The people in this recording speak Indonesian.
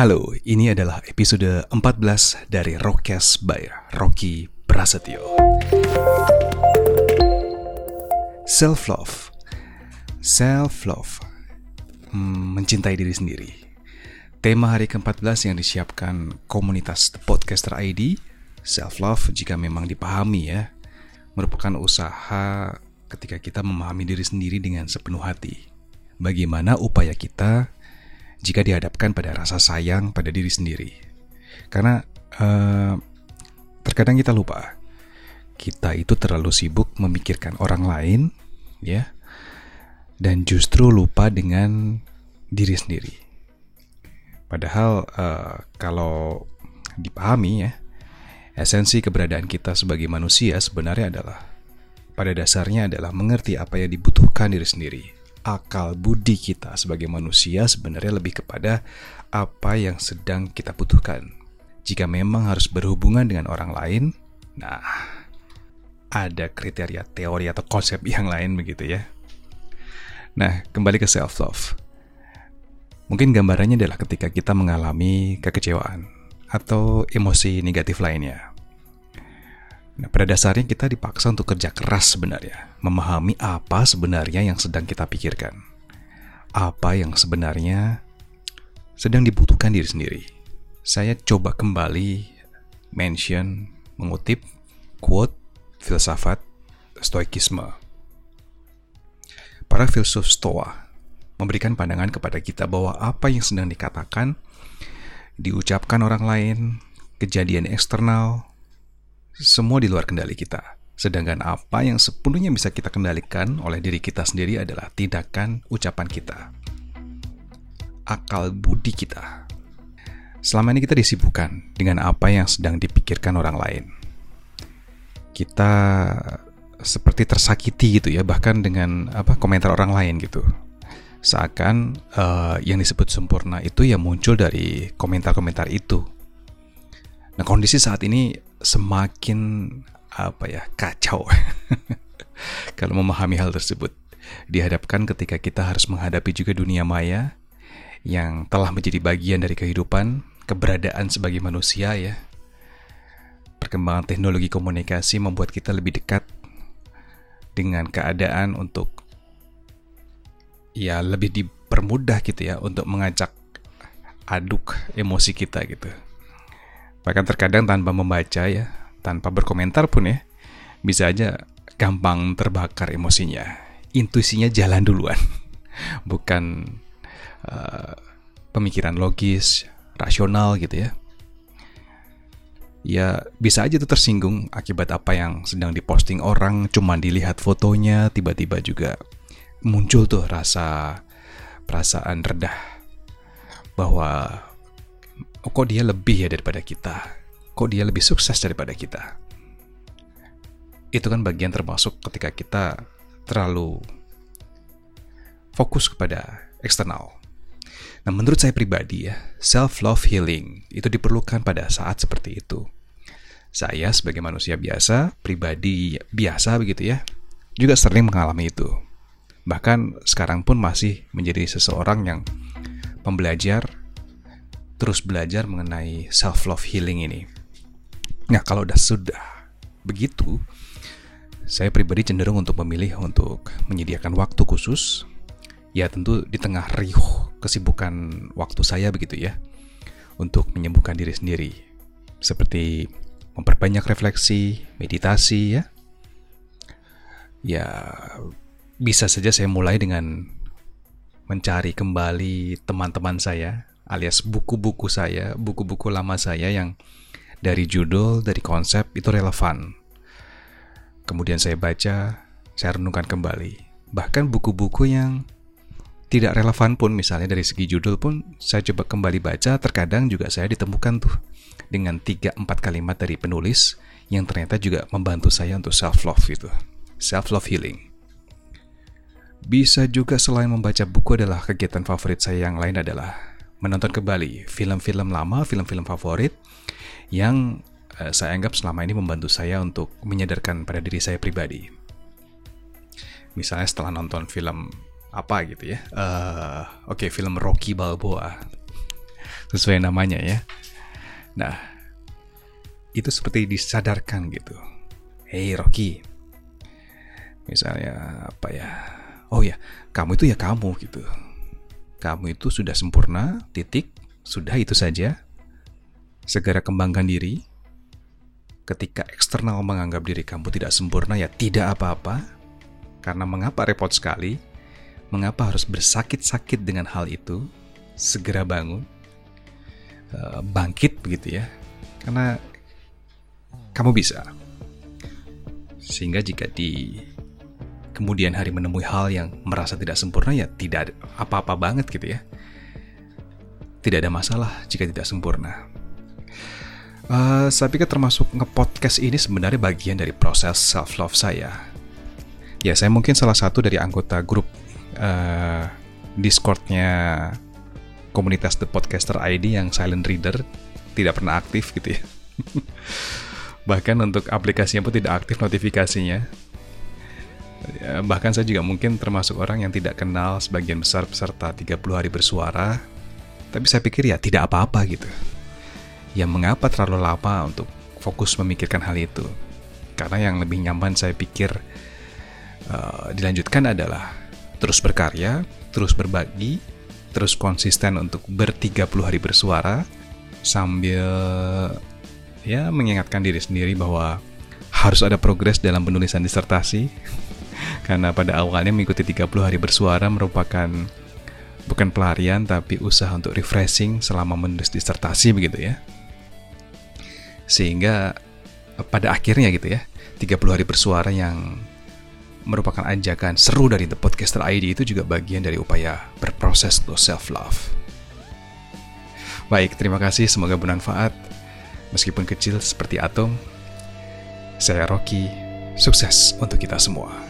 Halo, ini adalah episode 14 dari Rockcast by Rocky Prasetyo. Self-love. Self-love. Hmm, mencintai diri sendiri. Tema hari ke-14 yang disiapkan komunitas The Podcaster ID, self-love jika memang dipahami ya, merupakan usaha ketika kita memahami diri sendiri dengan sepenuh hati. Bagaimana upaya kita jika dihadapkan pada rasa sayang pada diri sendiri. Karena uh, terkadang kita lupa, kita itu terlalu sibuk memikirkan orang lain, ya, dan justru lupa dengan diri sendiri. Padahal uh, kalau dipahami ya, esensi keberadaan kita sebagai manusia sebenarnya adalah pada dasarnya adalah mengerti apa yang dibutuhkan diri sendiri akal budi kita sebagai manusia sebenarnya lebih kepada apa yang sedang kita butuhkan. Jika memang harus berhubungan dengan orang lain, nah ada kriteria teori atau konsep yang lain begitu ya. Nah, kembali ke self love. Mungkin gambarannya adalah ketika kita mengalami kekecewaan atau emosi negatif lainnya. Nah, pada dasarnya kita dipaksa untuk kerja keras sebenarnya, memahami apa sebenarnya yang sedang kita pikirkan. Apa yang sebenarnya sedang dibutuhkan diri sendiri. Saya coba kembali mention, mengutip quote filsafat stoikisme. Para filsuf stoa memberikan pandangan kepada kita bahwa apa yang sedang dikatakan, diucapkan orang lain, kejadian eksternal, semua di luar kendali kita. Sedangkan apa yang sepenuhnya bisa kita kendalikan oleh diri kita sendiri adalah tindakan ucapan kita. Akal budi kita. Selama ini kita disibukkan dengan apa yang sedang dipikirkan orang lain. Kita seperti tersakiti gitu ya, bahkan dengan apa komentar orang lain gitu. Seakan uh, yang disebut sempurna itu yang muncul dari komentar-komentar itu. Nah, kondisi saat ini semakin apa ya kacau. Kalau memahami hal tersebut dihadapkan ketika kita harus menghadapi juga dunia maya yang telah menjadi bagian dari kehidupan keberadaan sebagai manusia ya. Perkembangan teknologi komunikasi membuat kita lebih dekat dengan keadaan untuk ya lebih dipermudah gitu ya untuk mengajak aduk emosi kita gitu. Bahkan terkadang tanpa membaca ya, tanpa berkomentar pun ya, bisa aja gampang terbakar emosinya. Intuisinya jalan duluan, bukan uh, pemikiran logis, rasional gitu ya. Ya bisa aja tuh tersinggung akibat apa yang sedang diposting orang, cuman dilihat fotonya, tiba-tiba juga muncul tuh rasa perasaan redah bahwa oh kok dia lebih ya daripada kita kok dia lebih sukses daripada kita. Itu kan bagian termasuk ketika kita terlalu fokus kepada eksternal. Nah menurut saya pribadi ya self love healing itu diperlukan pada saat seperti itu. Saya sebagai manusia biasa pribadi biasa begitu ya juga sering mengalami itu. Bahkan sekarang pun masih menjadi seseorang yang pembelajar terus belajar mengenai self love healing ini. Nah, kalau udah sudah begitu, saya pribadi cenderung untuk memilih untuk menyediakan waktu khusus. Ya tentu di tengah riuh kesibukan waktu saya begitu ya. Untuk menyembuhkan diri sendiri. Seperti memperbanyak refleksi, meditasi ya. Ya bisa saja saya mulai dengan mencari kembali teman-teman saya alias buku-buku saya, buku-buku lama saya yang dari judul, dari konsep itu relevan. Kemudian saya baca, saya renungkan kembali. Bahkan buku-buku yang tidak relevan pun misalnya dari segi judul pun saya coba kembali baca, terkadang juga saya ditemukan tuh dengan 3-4 kalimat dari penulis yang ternyata juga membantu saya untuk self love itu. Self love healing. Bisa juga selain membaca buku adalah kegiatan favorit saya yang lain adalah menonton kembali film-film lama, film-film favorit yang uh, saya anggap selama ini membantu saya untuk menyadarkan pada diri saya pribadi. Misalnya setelah nonton film apa gitu ya, uh, oke okay, film Rocky Balboa. sesuai namanya ya. Nah, itu seperti disadarkan gitu. Hey Rocky, misalnya apa ya? Oh ya, kamu itu ya kamu gitu. Kamu itu sudah sempurna, titik, sudah itu saja. Segera kembangkan diri. Ketika eksternal menganggap diri kamu tidak sempurna, ya tidak apa-apa. Karena mengapa repot sekali? Mengapa harus bersakit-sakit dengan hal itu? Segera bangun, eh, bangkit begitu ya. Karena kamu bisa. Sehingga jika di kemudian hari menemui hal yang merasa tidak sempurna ya tidak apa-apa banget gitu ya. Tidak ada masalah jika tidak sempurna. Uh, saya pikir termasuk ngepodcast ini sebenarnya bagian dari proses self love saya. Ya saya mungkin salah satu dari anggota grup uh, Discordnya komunitas The Podcaster ID yang silent reader tidak pernah aktif gitu ya. Bahkan untuk aplikasinya pun tidak aktif notifikasinya. Ya, bahkan saya juga mungkin termasuk orang yang tidak kenal sebagian besar peserta 30 hari bersuara. Tapi saya pikir ya tidak apa-apa gitu. Ya mengapa terlalu lama untuk fokus memikirkan hal itu? Karena yang lebih nyaman saya pikir uh, dilanjutkan adalah terus berkarya, terus berbagi, terus konsisten untuk ber-30 hari bersuara sambil ya mengingatkan diri sendiri bahwa harus ada progres dalam penulisan disertasi karena pada awalnya mengikuti 30 hari bersuara merupakan bukan pelarian tapi usaha untuk refreshing selama menulis disertasi begitu ya sehingga pada akhirnya gitu ya 30 hari bersuara yang merupakan ajakan seru dari The Podcaster ID itu juga bagian dari upaya berproses untuk self love. Baik, terima kasih semoga bermanfaat. Meskipun kecil seperti atom, saya Rocky, sukses untuk kita semua.